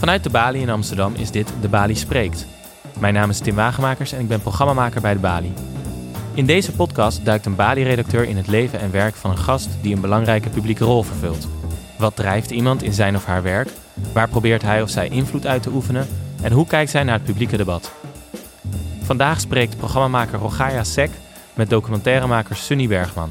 Vanuit de Bali in Amsterdam is dit De Bali Spreekt. Mijn naam is Tim Wagemakers en ik ben programmamaker bij De Bali. In deze podcast duikt een Bali-redacteur in het leven en werk van een gast die een belangrijke publieke rol vervult. Wat drijft iemand in zijn of haar werk? Waar probeert hij of zij invloed uit te oefenen? En hoe kijkt zij naar het publieke debat? Vandaag spreekt programmamaker Rogaya Sek met documentairemaker Sunny Bergman.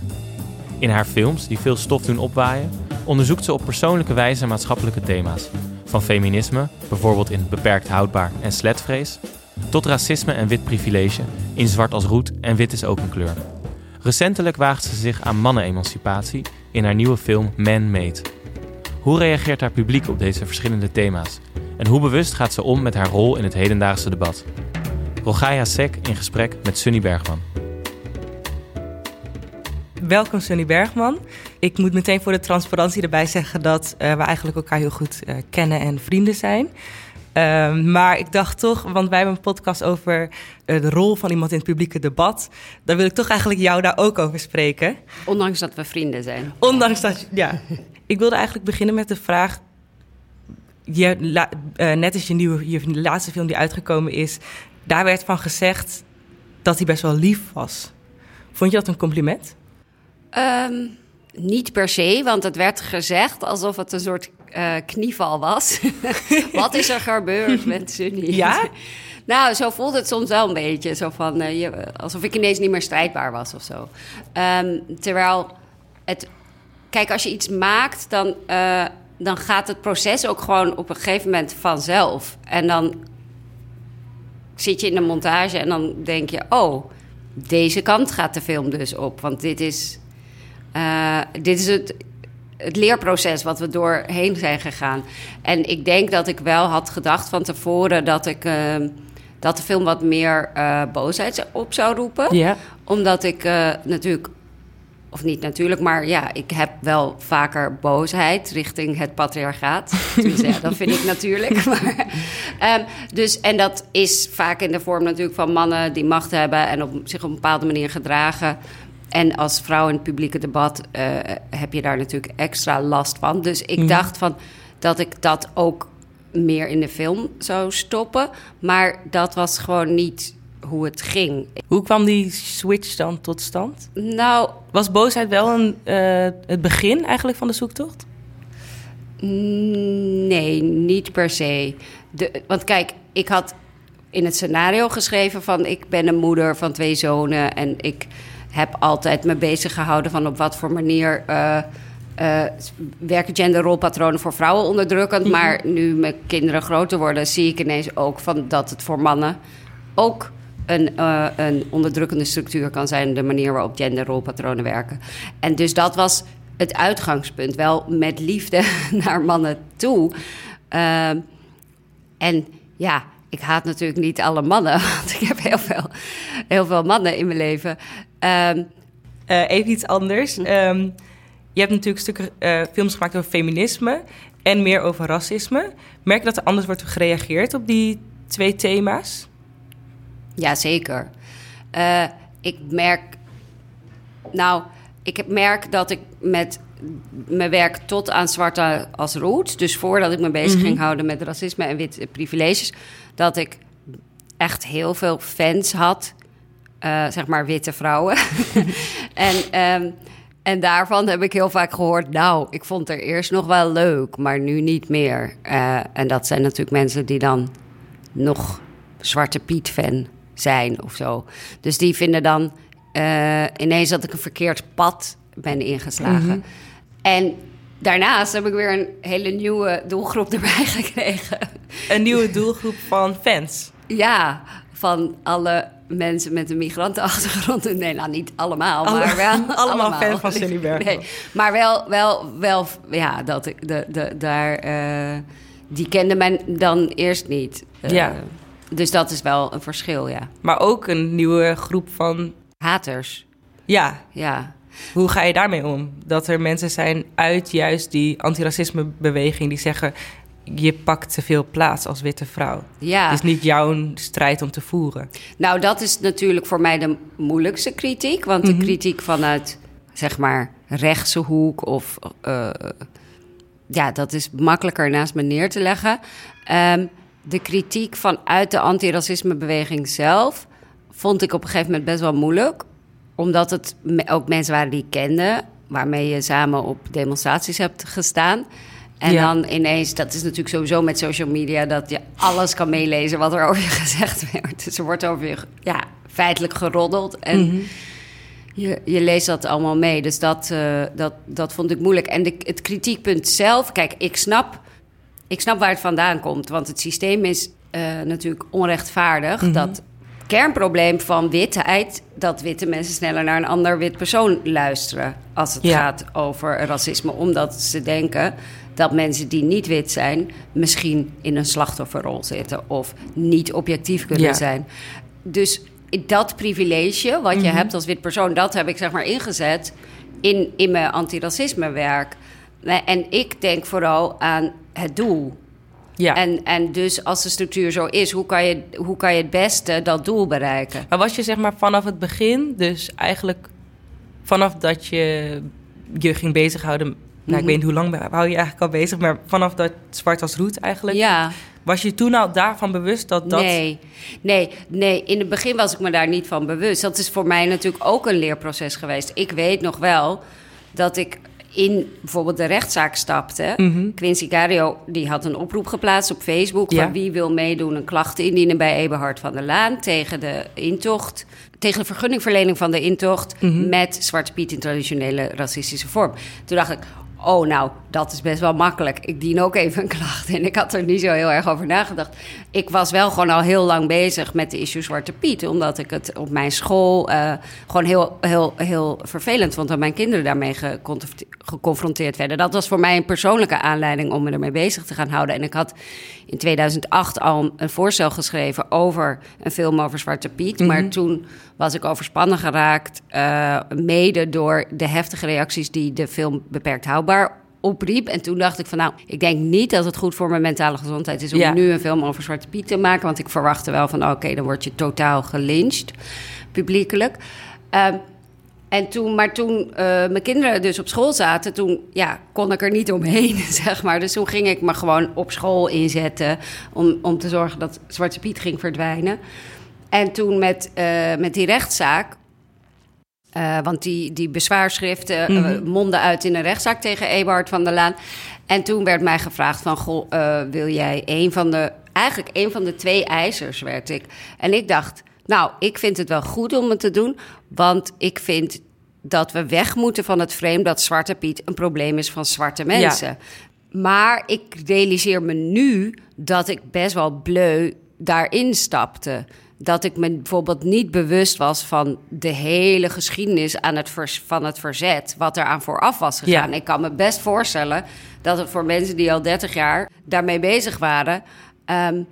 In haar films, die veel stof doen opwaaien, onderzoekt ze op persoonlijke wijze maatschappelijke thema's. Van feminisme, bijvoorbeeld in Beperkt Houdbaar en Sletvrees, tot racisme en wit privilege in Zwart als Roet en Wit is ook een kleur. Recentelijk waagt ze zich aan mannenemancipatie in haar nieuwe film Man Made. Hoe reageert haar publiek op deze verschillende thema's? En hoe bewust gaat ze om met haar rol in het hedendaagse debat? Rogaya Sek in gesprek met Sunny Bergman. Welkom Sunny Bergman. Ik moet meteen voor de transparantie erbij zeggen dat uh, we eigenlijk elkaar heel goed uh, kennen en vrienden zijn. Uh, maar ik dacht toch, want wij hebben een podcast over uh, de rol van iemand in het publieke debat. Dan wil ik toch eigenlijk jou daar ook over spreken. Ondanks dat we vrienden zijn. Ondanks dat, ja. ik wilde eigenlijk beginnen met de vraag. Je, la, net als je, nieuwe, je laatste film die uitgekomen is, daar werd van gezegd dat hij best wel lief was. Vond je dat een compliment? Um, niet per se, want het werd gezegd alsof het een soort uh, knieval was. Wat is er gebeurd met Sunny? Ja? nou, zo voelde het soms wel een beetje. Zo van, uh, je, alsof ik ineens niet meer strijdbaar was of zo. Um, terwijl het... Kijk, als je iets maakt, dan, uh, dan gaat het proces ook gewoon op een gegeven moment vanzelf. En dan zit je in de montage en dan denk je... oh, deze kant gaat de film dus op. Want dit is uh, dit is het, het leerproces wat we doorheen zijn gegaan. En ik denk dat ik wel had gedacht van tevoren dat ik. Uh, dat de film wat meer uh, boosheid op zou roepen. Omdat ik natuurlijk of niet natuurlijk, maar ja, ik heb wel vaker boosheid richting het patriarchaat. Dus ja, dat vind ik natuurlijk. Maar, um, dus, en dat is vaak in de vorm natuurlijk van mannen die macht hebben en op zich op een bepaalde manier gedragen. En als vrouw in het publieke debat uh, heb je daar natuurlijk extra last van. Dus ik mm. dacht van dat ik dat ook meer in de film zou stoppen. Maar dat was gewoon niet hoe het ging. Hoe kwam die switch dan tot stand? Nou, was boosheid wel een, uh, het begin eigenlijk van de zoektocht? Nee, niet per se. De, want kijk, ik had in het scenario geschreven van ik ben een moeder van twee zonen en ik heb altijd me bezig gehouden van op wat voor manier uh, uh, werken genderrolpatronen voor vrouwen onderdrukkend. Mm -hmm. Maar nu mijn kinderen groter worden, zie ik ineens ook van dat het voor mannen ook een, uh, een onderdrukkende structuur kan zijn, de manier waarop genderrolpatronen werken. En dus dat was het uitgangspunt, wel met liefde naar mannen toe. en ja, ik haat natuurlijk niet alle mannen, want ik heb heel veel, heel veel mannen in mijn leven. Um, uh, even iets anders. Um, je hebt natuurlijk stukken uh, films gemaakt over feminisme en meer over racisme. Merk je dat er anders wordt gereageerd op die twee thema's? Jazeker. Uh, ik merk. Nou, ik merk dat ik met mijn werk tot aan zwarte als rood. Dus voordat ik me bezig mm -hmm. ging houden met racisme en witte privileges, dat ik echt heel veel fans had uh, zeg maar witte vrouwen. en, um, en daarvan heb ik heel vaak gehoord, nou, ik vond het eerst nog wel leuk, maar nu niet meer. Uh, en dat zijn natuurlijk mensen die dan nog Zwarte Piet fan zijn of zo. Dus die vinden dan uh, ineens dat ik een verkeerd pad ben ingeslagen. Mm -hmm. En daarnaast heb ik weer een hele nieuwe doelgroep erbij gekregen. Een nieuwe doelgroep van fans? Ja, van alle mensen met een migrantenachtergrond. Nee, nou niet allemaal, Alle, maar wel... allemaal, allemaal fan van Cindy Berg. Nee, maar wel, wel, wel, ja, dat ik de, de, daar... Uh, die kende men dan eerst niet. Uh, ja. Dus dat is wel een verschil, ja. Maar ook een nieuwe groep van... Haters. Ja. Ja. Hoe ga je daarmee om? Dat er mensen zijn uit juist die antiracismebeweging die zeggen je pakt te veel plaats als witte vrouw. Ja. Het is niet jouw strijd om te voeren. Nou, dat is natuurlijk voor mij de moeilijkste kritiek. Want de mm -hmm. kritiek vanuit, zeg maar, rechtse hoek of uh, ja, dat is makkelijker naast me neer te leggen. Ehm, de kritiek vanuit de antiracismebeweging zelf vond ik op een gegeven moment best wel moeilijk. Omdat het ook mensen waren die ik kende, waarmee je samen op demonstraties hebt gestaan. En dan ineens, dat is natuurlijk sowieso met social media, dat je alles kan meelezen wat er over je gezegd werd. Dus er wordt over je ja, feitelijk geroddeld. En mhm. je, je leest dat allemaal mee. Dus dat, uh, dat, dat vond ik moeilijk. En de, het kritiekpunt zelf, kijk, ik snap, ik snap waar het vandaan komt. Want het systeem is uh, natuurlijk onrechtvaardig. Mm Dat kernprobleem van witheid dat witte mensen sneller naar een ander wit persoon luisteren als het gaat over racisme, omdat ze denken dat mensen die niet wit zijn misschien in een slachtofferrol zitten of niet objectief kunnen zijn. Dus dat privilege wat je mhm. hebt als wit persoon, dat heb ik zeg maar ingezet in, in mijn antiracismewerk. En ik denk vooral aan het doel. Ja. En, en dus als de structuur zo is, hoe kan, je, hoe kan je het beste dat doel bereiken? Maar was je zeg maar vanaf het begin, dus eigenlijk vanaf dat je je ging bezighouden... Nou, ik mhm. weet niet hoe lang hou je eigenlijk al bezig, maar vanaf dat zwart als roet eigenlijk... Ja. Was je toen al daarvan bewust dat dat... Nee, nee, nee. In het begin was ik me daar niet van bewust. Dat is voor mij natuurlijk ook een leerproces geweest. Ik weet nog wel dat ik in bijvoorbeeld de rechtszaak stapte. Mm Quincy Cario die had een oproep geplaatst op Facebook... Ja. van wie wil meedoen een klacht indienen bij Eberhard van der Laan... tegen de intocht, tegen de vergunningverlening van de intocht... Mhm. met Zwarte Piet in traditionele racistische vorm. Toen dacht ik, Oh, nou, dat is best wel makkelijk. Ik dien ook even een klacht. En ik had er niet zo heel erg over nagedacht. Ik was wel gewoon al heel lang bezig met de issue Zwarte Piet. Omdat ik het op mijn school uh, gewoon heel, heel, heel vervelend vond... dat mijn kinderen daarmee geconfronteerd werden. Dat was voor mij een persoonlijke aanleiding om me ermee bezig te gaan houden. En ik had in 2008 al een voorstel geschreven over een film over Zwarte Piet. Maar mhm. toen was ik overspannen geraakt. Uh, mede door de heftige reacties die de film beperkt houdbaar opriep. En toen dacht ik van nou, ik denk niet dat het goed voor mijn mentale gezondheid is om nu een film over Zwarte Piet te maken. Want ik verwachtte wel van oké, dan word je totaal gelyncht, publiekelijk. Uh, en toen, maar toen uh, mijn kinderen dus op school zaten, toen ja, kon ik er niet omheen, zeg maar. Dus toen ging ik me gewoon op school inzetten om, om te zorgen dat Zwarte Piet ging verdwijnen. En toen met, uh, met die rechtszaak, uh, want die, die bezwaarschriften mm monden uit in een rechtszaak tegen Eberhard van der Laan. En toen werd mij gevraagd van, goh, wil jij een van de, eigenlijk een van de twee eisers werd ik. En ik dacht, nou, ik vind het wel goed om het te doen, want ik vind dat we weg moeten van het frame dat Zwarte Piet een probleem is van zwarte mensen. Maar ik realiseer me nu dat ik best wel bleu daarin stapte. Dat ik me bijvoorbeeld niet bewust was van de hele geschiedenis aan het van het verzet, wat er aan vooraf was gegaan. Ik kan me best voorstellen dat het voor mensen die al 30 jaar daarmee bezig waren, um,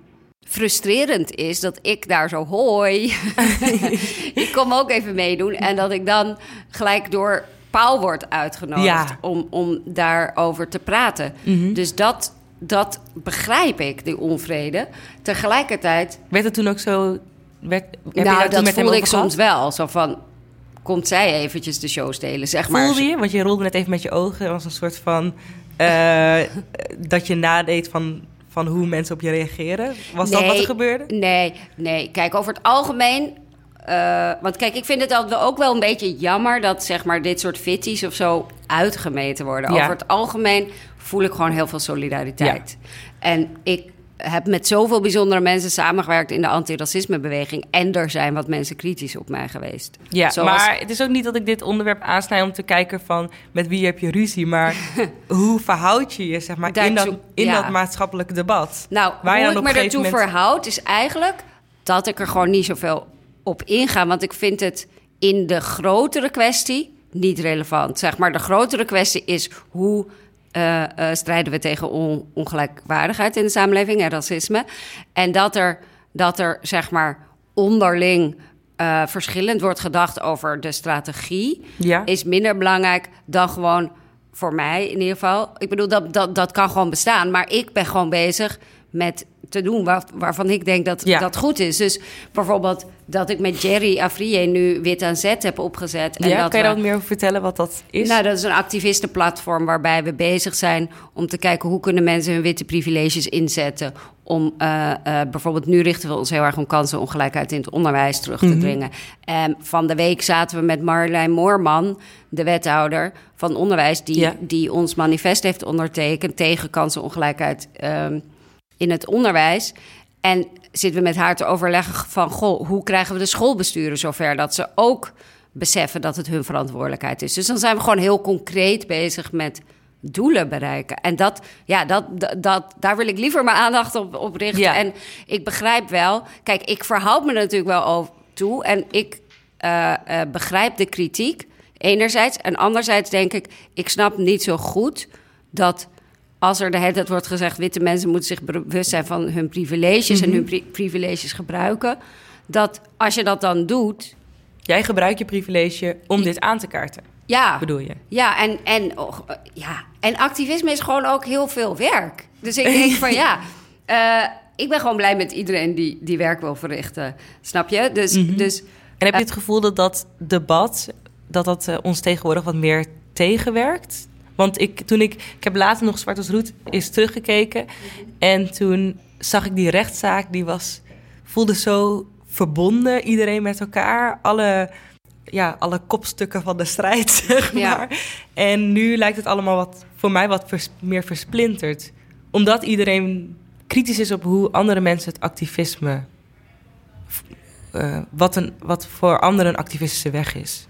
frustrerend is dat ik daar zo hooi. ik kom ook even meedoen. En dat ik dan gelijk door Paul word uitgenodigd om, om daarover te praten. Mhm. Dus dat, dat begrijp ik, die onvrede. Tegelijkertijd. Werd het toen ook zo. Werd, nou, dat voelde ik soms wel. Zo van. Komt zij eventjes de show stelen, zeg maar. Voelde je? Want je rolde net even met je ogen. als een soort van. Uh, dat je nadeed van van hoe mensen op je reageren? Was dat wat er gebeurde? Nee, nee. Kijk, over het algemeen uh, want kijk, ik vind het ook wel een beetje jammer dat zeg maar, dit soort fitties of zo uitgemeten worden. Over het algemeen voel ik gewoon heel veel solidariteit. En ik heb met zoveel bijzondere mensen samengewerkt in de antiracismebeweging. En er zijn wat mensen kritisch op mij geweest. Ja, maar het is ook niet dat ik dit onderwerp aansnij om te kijken van met wie heb je ruzie. Maar hoe verhoud je je zeg maar, in, dat, in dat maatschappelijke debat? Nou, waar hoe ik me moment... verhoud is eigenlijk dat ik er gewoon niet zoveel op inga. Want ik vind het in de grotere kwestie niet relevant. Zeg maar, de grotere kwestie is hoe uh, uh, strijden we tegen ongelijkwaardigheid in de samenleving en racisme. En dat er, dat er zeg maar onderling uh, verschillend wordt gedacht over de strategie, ja. is minder belangrijk dan gewoon voor mij in ieder geval. Ik bedoel, dat, dat, dat kan gewoon bestaan. Maar ik ben gewoon bezig met te doen waar, waarvan ik denk dat Ja. dat goed is. Dus bijvoorbeeld dat ik met Jerry Afrier nu Wit aan Zet heb opgezet. En ja, dat kan je daar wat meer over vertellen wat dat is? nou, dat is een activistenplatform waarbij we bezig zijn om te kijken hoe kunnen mensen hun witte privileges inzetten. Om eh, eh, bijvoorbeeld nu richten we ons heel erg om kansenongelijkheid in het onderwijs terug te dringen. En van de week zaten we met Marjolein Moorman, de wethouder van onderwijs, die, Ja. die ons manifest heeft ondertekend tegen kansenongelijkheid in het onderwijs. En zitten we met haar te overleggen van, goh, hoe krijgen we de schoolbesturen zover dat ze ook beseffen dat het hun verantwoordelijkheid is. Dus dan zijn we gewoon heel concreet bezig met doelen bereiken. En dat, ja, dat, dat, daar wil ik liever mijn aandacht op, op richten. Ja. En ik begrijp wel, kijk, ik verhoud me er natuurlijk wel over toe en ik eh, eh, begrijp de kritiek enerzijds. En anderzijds denk ik, ik snap niet zo goed dat als er de hele tijd wordt gezegd... witte mensen moeten zich bewust zijn van hun privileges... en hun pri- privileges gebruiken... dat als je dat dan doet... Jij gebruikt je privilege om dit aan te kaarten, Ja, bedoel je? ja, en, en, oh, eh, ja, en activisme is gewoon ook heel veel werk. Dus ik denk van ja, eh, ik ben gewoon blij met iedereen die, die werk wil verrichten. Snap je? Dus, dus En heb je het gevoel dat dat debat, dat dat eh, ons tegenwoordig wat meer tegenwerkt? Want ik, toen ik, ik heb later nog Zwart als Roet eens teruggekeken. En toen zag ik die rechtszaak, die was, voelde zo verbonden, iedereen met elkaar. Alle, ja, alle kopstukken van de strijd, zeg Ja. maar. En nu lijkt het allemaal wat, voor mij wat vers- meer versplinterd. Omdat iedereen kritisch is op hoe andere mensen het activisme eh, wat, een, wat voor anderen een activistische weg is.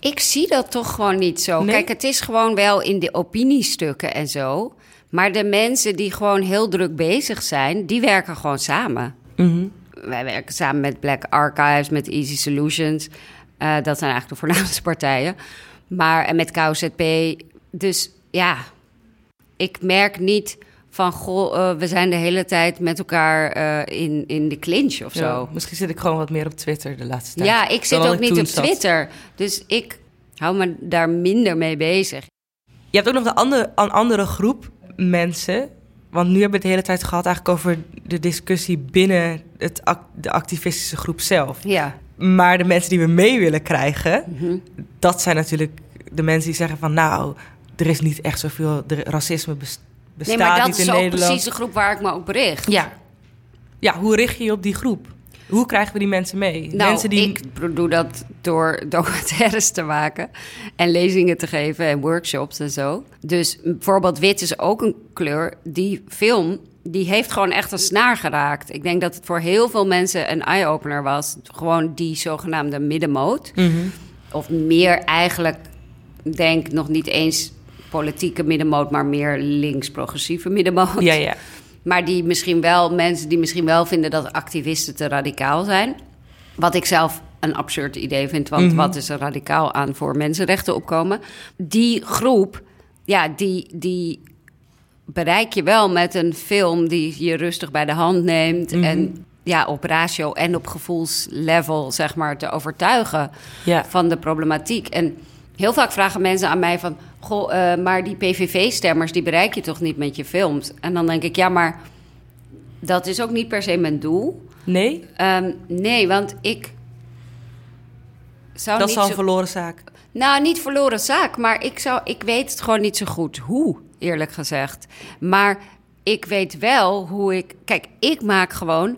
Ik zie dat toch gewoon niet zo. Nee? Kijk, het is gewoon wel in de opiniestukken en zo. Maar de mensen die gewoon heel druk bezig zijn, die werken gewoon samen. Wij werken samen met Black Archives, met Easy Solutions. Eh, dat zijn eigenlijk de voornaamste partijen. Maar en met KOZP. Dus ja, ik merk niet van... Goh, eh, we zijn de hele tijd met elkaar eh, in, in de clinch of zo. Ja, misschien zit ik gewoon wat meer op Twitter de laatste tijd. Ja, ik zit ook ik niet op zat. Twitter. Dus ik hou me daar minder mee bezig. Je hebt ook nog de andere, een andere groep mensen. Want nu hebben we het de hele tijd gehad eigenlijk over de discussie binnen het, de activistische groep zelf. Ja, Maar de mensen die we mee willen krijgen, Mhm. dat zijn natuurlijk de mensen die zeggen van nou, er is niet echt zoveel, racisme bes- bestaat nee, maar dat niet is ook Nederland. precies de groep waar ik me op richt. Ja. ja, hoe richt je je op die groep? Hoe krijgen we die mensen mee? Nou, mensen die ik doe dat door documentaires te maken en lezingen te geven en workshops en zo. Dus bijvoorbeeld wit is ook een kleur. Die film, die heeft gewoon echt een snaar geraakt. Ik denk dat het voor heel veel mensen een eye-opener was. Gewoon die zogenaamde middenmoot. Mhm. Of meer eigenlijk, denk nog niet eens politieke middenmoot, maar meer links-progressieve middenmoot. Ja, ja. Maar die misschien wel, mensen die misschien wel vinden dat activisten te radicaal zijn. Wat ik zelf een absurd idee vind, want wat is er radicaal aan voor mensenrechten opkomen? Die groep, ja, die, die bereik je wel met een film die je rustig bij de hand neemt. En ja, op ratio en op gevoelslevel, zeg maar, te overtuigen Ja. van de problematiek. En heel vaak vragen mensen aan mij van... Goh, eh, maar die PVV-stemmers, die bereik je toch niet met je films? En dan denk ik, ja, maar dat is ook niet per se mijn doel. Nee? Ehm, nee, want ik zou dat niet is al een verloren zaak. Nou, niet verloren zaak, maar ik, zou, ik weet het gewoon niet zo goed hoe, eerlijk gezegd. Maar ik weet wel hoe ik... Kijk, ik maak gewoon...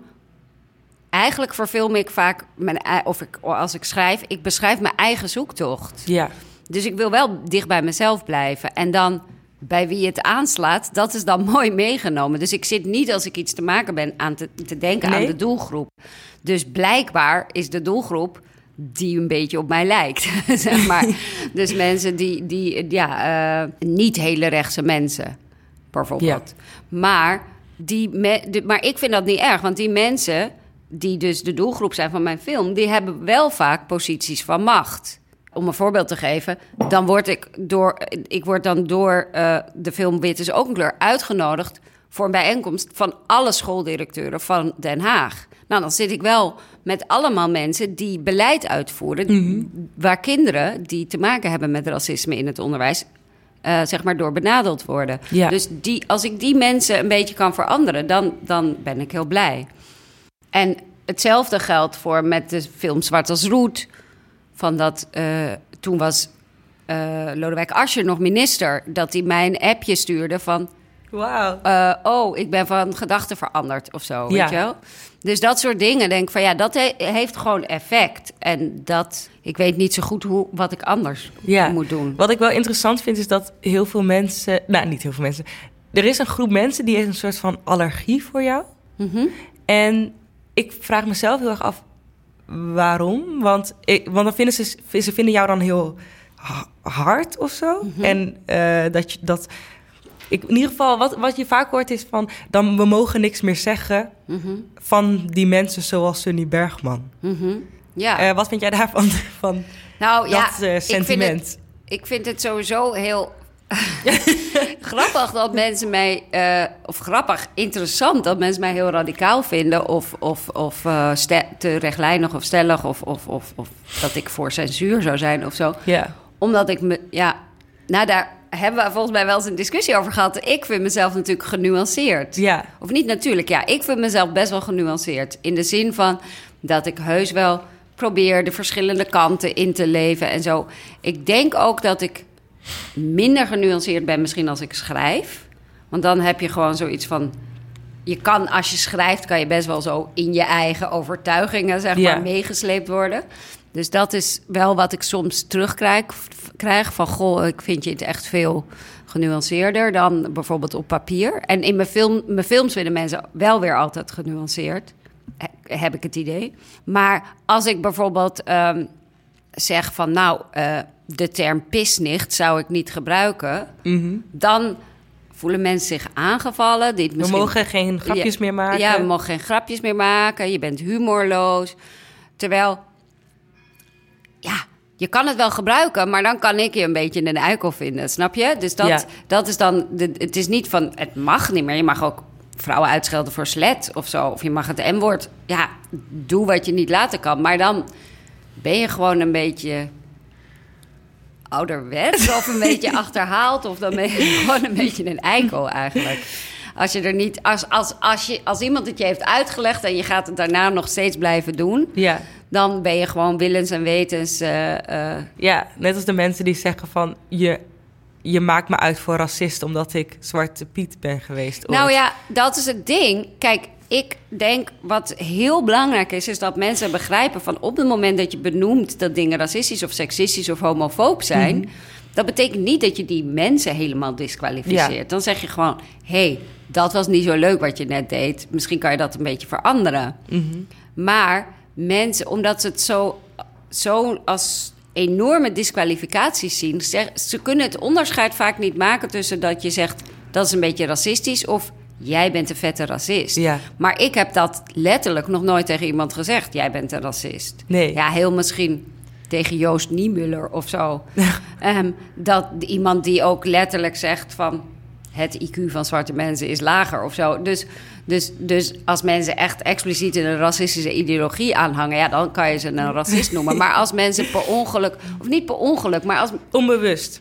Eigenlijk verfilm ik vaak, mijn, of ik, als ik schrijf, ik beschrijf mijn eigen zoektocht. Ja. Dus ik wil wel dicht bij mezelf blijven. En dan bij wie het aanslaat, dat is dan mooi meegenomen. Dus ik zit niet als ik iets te maken ben aan te, te denken Nee? aan de doelgroep. Dus blijkbaar is de doelgroep die een beetje op mij lijkt. zeg maar. Dus mensen die, die ja, eh, niet hele rechtse mensen, bijvoorbeeld. Maar, die me- de- maar ik vind dat niet erg, want die mensen die dus de doelgroep zijn van mijn film, die hebben wel vaak posities van macht. Om een voorbeeld te geven, dan word ik door, ik word dan door eh, de film Wit is ook een kleur uitgenodigd voor een bijeenkomst van alle schooldirecteuren van Den Haag. Nou, dan zit ik wel met allemaal mensen die beleid uitvoeren, waar kinderen die te maken hebben met racisme in het onderwijs eh, zeg maar door benadeeld worden. Ja. Dus die, als ik die mensen een beetje kan veranderen, dan, dan ben ik heel blij. En hetzelfde geldt voor met de film Zwart als Roet. Van dat, eh, toen was eh, Lodewijk Asscher nog minister, dat hij mij een appje stuurde van... Wauw. eh, oh, ik ben van gedachten veranderd of zo, Ja. weet je wel? Dus dat soort dingen, denk ik van ja, dat he- heeft gewoon effect. En dat, ik weet niet zo goed hoe, wat ik anders Ja. moet doen. Wat ik wel interessant vind is dat heel veel mensen, nou niet heel veel mensen, er is een groep mensen die heeft een soort van allergie voor jou. Mhm. En ik vraag mezelf heel erg af waarom. Want, ik, want dan vinden ze, ze vinden jou dan heel ha- hard of zo. En eh, dat je dat. Ik, in ieder geval, wat, wat je vaak hoort is van... dan we mogen niks meer zeggen Mhm. van die mensen zoals Sunny Bergman. Mhm. Ja. Eh, wat vind jij daarvan, van nou ja, dat eh, ik vind het- sentiment? ik vind het sowieso heel grappig dat mensen mij, eh, of grappig, interessant dat mensen mij heel radicaal vinden, of, of, of eh, te rechtlijnig of stellig, of, of, of, of dat ik voor censuur zou zijn of zo. Ja, Omdat ik me, ja, nou daar hebben we volgens mij wel eens een discussie over gehad. Ik vind mezelf natuurlijk genuanceerd. ja, Of niet natuurlijk, ja. Ik vind mezelf best wel genuanceerd. In de zin van dat ik heus wel probeer de verschillende kanten in te leven en zo. Ik denk ook dat ik minder genuanceerd ben misschien als ik schrijf. Want dan heb je gewoon zoiets van... Je kan, als je schrijft, kan je best wel zo in je eigen overtuigingen, zeg Ja. maar, meegesleept worden. Dus dat is wel wat ik soms terugkrijg. Krijg van, goh, ik vind je het echt veel genuanceerder dan bijvoorbeeld op papier. En in mijn, film, mijn films vinden mensen wel weer altijd genuanceerd. He- Heb ik het idee. Maar als ik bijvoorbeeld ehm, zeg van, nou, eh, de term pisnicht zou ik niet gebruiken, mhm. dan voelen mensen zich aangevallen. Die het we misschien- mogen geen grapjes ja, meer maken. Ja, we mogen geen grapjes meer maken. Je bent humorloos. Terwijl, ja, je kan het wel gebruiken, maar dan kan ik je een beetje een eikel vinden, snap je? Dus dat, Ja. dat is dan, de, het is niet van, het mag niet meer. Je mag ook vrouwen uitschelden voor slet of zo. Of je mag het M-woord, ja, doe wat je niet laten kan. Maar dan ben je gewoon een beetje ouderwets of een beetje achterhaald. Of dan ben je gewoon een beetje een eikel eigenlijk. Als je er niet, als, als, als, je, als iemand het je heeft uitgelegd en je gaat het daarna nog steeds blijven doen, Ja. dan ben je gewoon willens en wetens. eh, eh, ja, net als de mensen die zeggen van... je, je maakt me uit voor racist omdat ik Zwarte Piet ben geweest. Nou ja, dat is het ding. Kijk, ik denk wat heel belangrijk is, is dat mensen begrijpen van op het moment dat je benoemt dat dingen racistisch of seksistisch of homofoob zijn, Mhm. dat betekent niet dat je die mensen helemaal disqualificeert. Ja. Dan zeg je gewoon: hé, hey, dat was niet zo leuk wat je net deed. Misschien kan je dat een beetje veranderen. Mhm. Maar mensen, omdat ze het zo, zo als enorme disqualificaties zien, zeg, ze kunnen het onderscheid vaak niet maken tussen dat je zegt dat is een beetje racistisch of jij bent een vette racist. Ja. Maar ik heb dat letterlijk nog nooit tegen iemand gezegd. Jij bent een racist. Nee. Ja, heel misschien tegen Joost Niemuller of zo. Ehm, dat iemand die ook letterlijk zegt van... het IQ van zwarte mensen is lager of zo. Dus, dus, dus als mensen echt expliciet een racistische ideologie aanhangen... ja, dan kan je ze een racist noemen. Maar als mensen per ongeluk... of niet per ongeluk, maar als... Onbewust.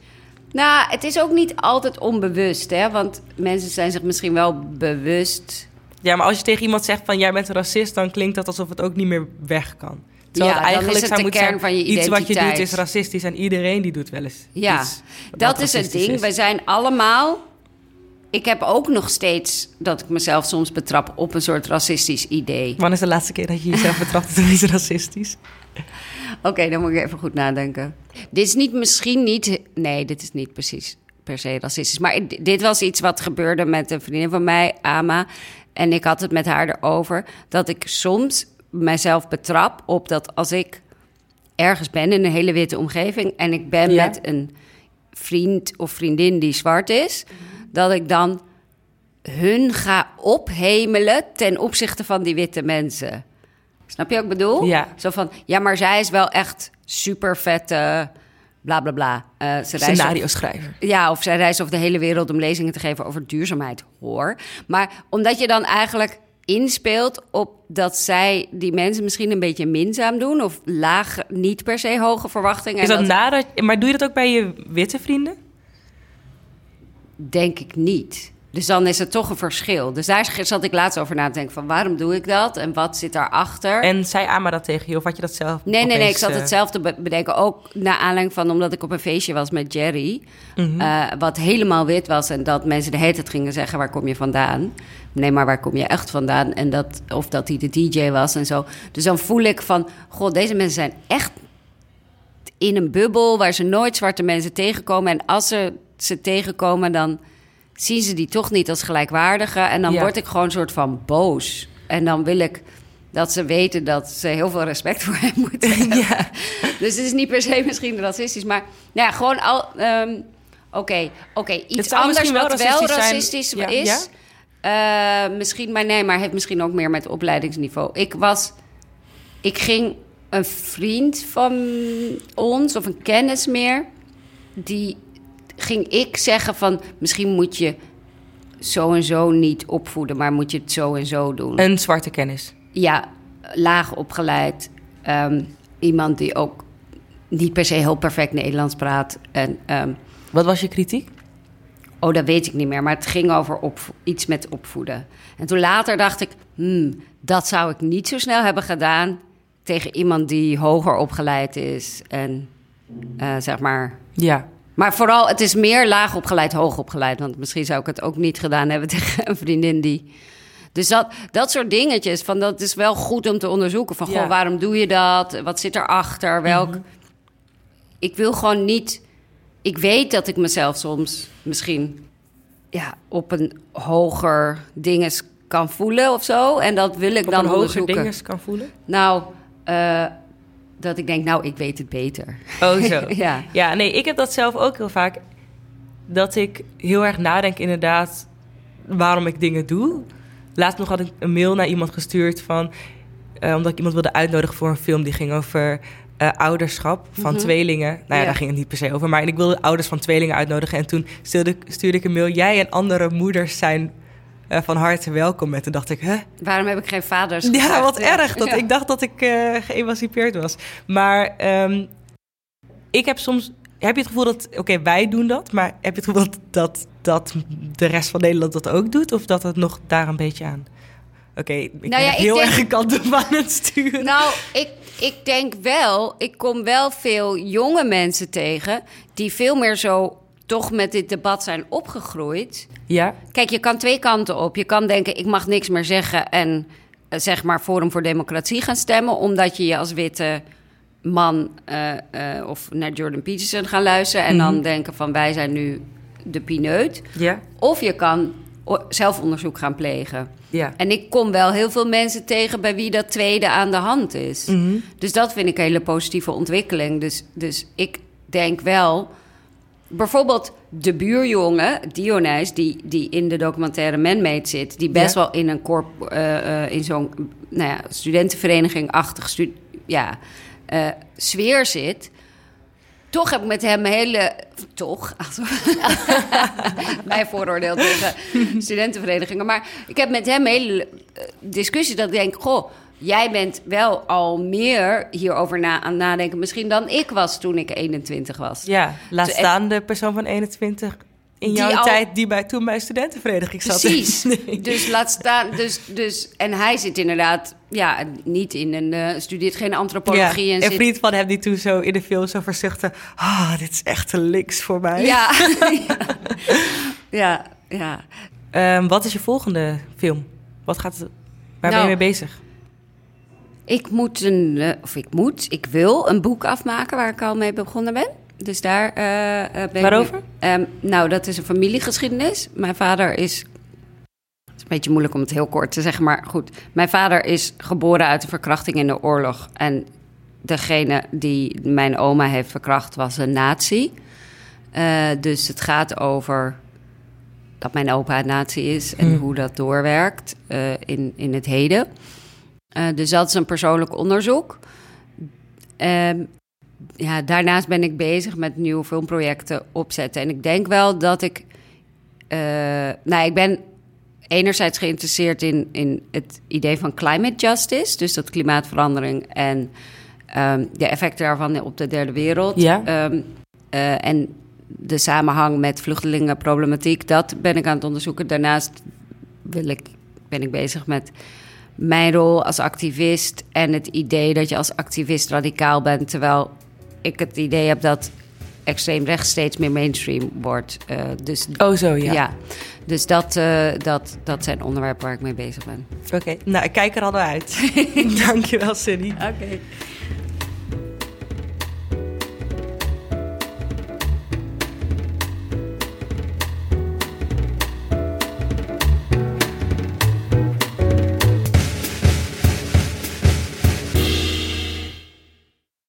Nou, het is ook niet altijd onbewust, hè. Want mensen zijn zich misschien wel bewust... Ja, maar als je tegen iemand zegt van jij bent een racist... dan klinkt dat alsof het ook niet meer weg kan. Terwijl Ja, eigenlijk is het zou de kern zijn, van je Iets wat je doet identiteit. is racistisch en iedereen die doet wel eens Ja, iets dat is het ding. is. We zijn allemaal. Ik heb ook nog steeds dat ik mezelf soms betrap op een soort racistisch idee. Wanneer is de laatste keer dat je jezelf betrapt op iets racistisch? Oké, dan moet ik even goed nadenken. Dit is niet misschien niet. Nee, dit is niet precies per se racistisch. Maar dit was iets wat gebeurde met een vriendin van mij, Ama. En ik had het met haar erover. Dat ik soms mezelf betrap op dat als ik ergens ben in een hele witte omgeving. en ik ben Ja. met een vriend of vriendin die zwart is. dat ik dan hun ga ophemelen ten opzichte van die witte mensen. Snap je wat ik bedoel? Ja. Zo van, ja, maar zij is wel echt super vette, bla bla bla. Eh, ze Scenario schrijver. ja, of zij reist over de hele wereld om lezingen te geven over duurzaamheid, hoor. Maar omdat je dan eigenlijk inspeelt op dat zij die mensen misschien een beetje minzaam doen... of laag, niet per se hoge verwachtingen. Is en dat nadat, maar doe je dat ook bij je witte vrienden? denk ik niet. Dus dan is het toch een verschil. Dus daar zat ik laatst over na te denken van waarom doe ik dat en wat zit daarachter? En zei Ama dat tegen je of had je dat zelf? Nee, nee, nee. Ik zat eh, hetzelfde be- bedenken. Ook naar aanleiding van omdat ik op een feestje was met Jerry. Mhm. eh, wat helemaal wit was. En dat mensen de hele tijd gingen zeggen: waar kom je vandaan? Nee, maar waar kom je echt vandaan? En dat, of dat hij de DJ was en zo. Dus dan voel ik van: God, deze mensen zijn echt in een bubbel waar ze nooit zwarte mensen tegenkomen. En als ze ze tegenkomen, dan zien ze die toch niet als gelijkwaardige. En dan Ja. word ik gewoon een soort van boos. En dan wil ik dat ze weten dat ze heel veel respect voor hem moeten hebben. Ja. Dus het is niet per se misschien racistisch, maar nou ja, gewoon al. ehm, Oké, oké, Het iets anders wel wat wel racistisch zijn. racistisch Ja, is. Eh, misschien, maar nee, maar heeft misschien ook meer met opleidingsniveau. Ik was, ik ging een vriend van ons of een kennis meer, die ging ik zeggen van misschien moet je zo en zo niet opvoeden, maar moet je het zo en zo doen Een zwarte kennis. ja, laag opgeleid. Ehm, iemand die ook niet per se heel perfect Nederlands praat. En, ehm, Wat was je kritiek? oh, dat weet ik niet meer. Maar het ging over iets met opvoeden. En toen later dacht ik, hmm, dat zou ik niet zo snel hebben gedaan tegen iemand die hoger opgeleid is. En eh, zeg maar. Ja. Maar vooral, het is meer laag opgeleid, hoog opgeleid. Want misschien zou ik het ook niet gedaan hebben tegen een vriendin die. Dus dat, dat soort dingetjes, van dat is wel goed om te onderzoeken. Van, Ja. goh, waarom doe je dat? Wat zit erachter? Welk... Ik wil gewoon niet... Ik weet dat ik mezelf soms misschien ja, op een hoger dinges kan voelen of zo. En dat wil ik Op dan een hoger onderzoeken. dinges kan voelen? Nou, eh, dat ik denk, nou, ik weet het beter. Oh, zo. ja. Ja, nee, ik heb dat zelf ook heel vaak. Dat ik heel erg nadenk inderdaad waarom ik dingen doe. Laatst nog had ik een mail naar iemand gestuurd van... eh, omdat ik iemand wilde uitnodigen voor een film die ging over eh, ouderschap van Mhm. tweelingen. Nou ja, Ja. daar ging het niet per se over. Maar ik wilde ouders van tweelingen uitnodigen. En toen stuurde, stuurde ik een mail... Jij en andere moeders zijn eh, van harte welkom. En toen dacht ik, hè? Waarom heb ik geen vaders Ja, wat erg. Dat, Ja. Ik dacht dat ik eh, geëmancipeerd was. Maar ehm, ik heb soms... Heb je het gevoel dat... Oké, wij doen dat. Maar heb je het gevoel dat, dat, dat de rest van Nederland dat ook doet? Of dat het nog daar een beetje aan... Oké, ik ben Nou ja, ik heel denk- erg kant op aan het sturen. Nou, ik, ik denk wel, ik kom wel veel jonge mensen tegen die veel meer zo toch met dit debat zijn opgegroeid. Ja? Kijk, je kan twee kanten op. Je kan denken, ik mag niks meer zeggen en eh, zeg maar Forum voor Democratie gaan stemmen, omdat je je als witte man eh, eh, of naar Jordan Peterson gaan luisteren en dan Mhm. denken van wij zijn nu de pineut. Ja? Of je kan zelfonderzoek gaan plegen. Ja. En ik kom wel heel veel mensen tegen bij wie dat tweede aan de hand is. Mhm. Dus dat vind ik een hele positieve ontwikkeling. Dus, dus ik denk wel. Bijvoorbeeld de buurjongen, Dionys, die, die in de documentaire Manmade zit, die best Ja. wel in een korp, eh, eh, in zo'n nou ja, studentenvereniging-achtig stu ja, eh, sfeer zit. Toch heb ik met hem hele. Toch? Mijn vooroordeel tegen studentenverenigingen. Maar ik heb met hem hele discussies dat ik denk: Goh, jij bent wel al meer hierover na, aan nadenken. Misschien dan ik was toen ik 21 was. ja, laat staan de persoon van 21 in Die jouw al- tijd die bij, toen bij een studentenvereniging zat. Precies. Nee. Dus laat staan. Dus, dus, en hij zit inderdaad, ja, niet in een. eh, studeert geen antropologie. Ja, en een zit, vriend van hem die toen zo in de film zo verzuchtte... Ah, dit is echt te links voor mij. Ja, ja, ja. Ehm, wat is je volgende film? Wat gaat waar ben Nou, je mee bezig? Ik moet een, eh, of ik moet, ik wil een boek afmaken waar ik al mee begonnen ben. Dus daar eh, eh, ben ik Waarover? Ehm, nou, dat is een familiegeschiedenis. Mijn vader is. Het is een beetje moeilijk om het heel kort te zeggen, maar goed. Mijn vader is geboren uit een verkrachting in de oorlog. En degene die mijn oma heeft verkracht was een nazi. Dus het gaat over dat mijn opa een nazi is en Hmm. hoe dat doorwerkt in, in het heden. Eh, dus dat is een persoonlijk onderzoek. Ehm, ja, daarnaast ben ik bezig met nieuwe filmprojecten opzetten. En ik denk wel dat ik. eh, nou, ik ben enerzijds geïnteresseerd in, in het idee van climate justice, dus dat klimaatverandering en ehm, de effecten daarvan op de derde wereld. Ja. Ehm, eh, en de samenhang met vluchtelingenproblematiek, dat ben ik aan het onderzoeken. Daarnaast wil ik, ben ik bezig met mijn rol als activist en het idee dat je als activist radicaal bent, terwijl ik het idee heb dat extreem rechts steeds meer mainstream wordt. Uh, dus, oh, zo ja. ja. Dus dat, uh, dat, dat zijn onderwerpen waar ik mee bezig ben. Oké, okay. nou ik kijk er al naar uit. Dankjewel, Cindy. Oké. Okay.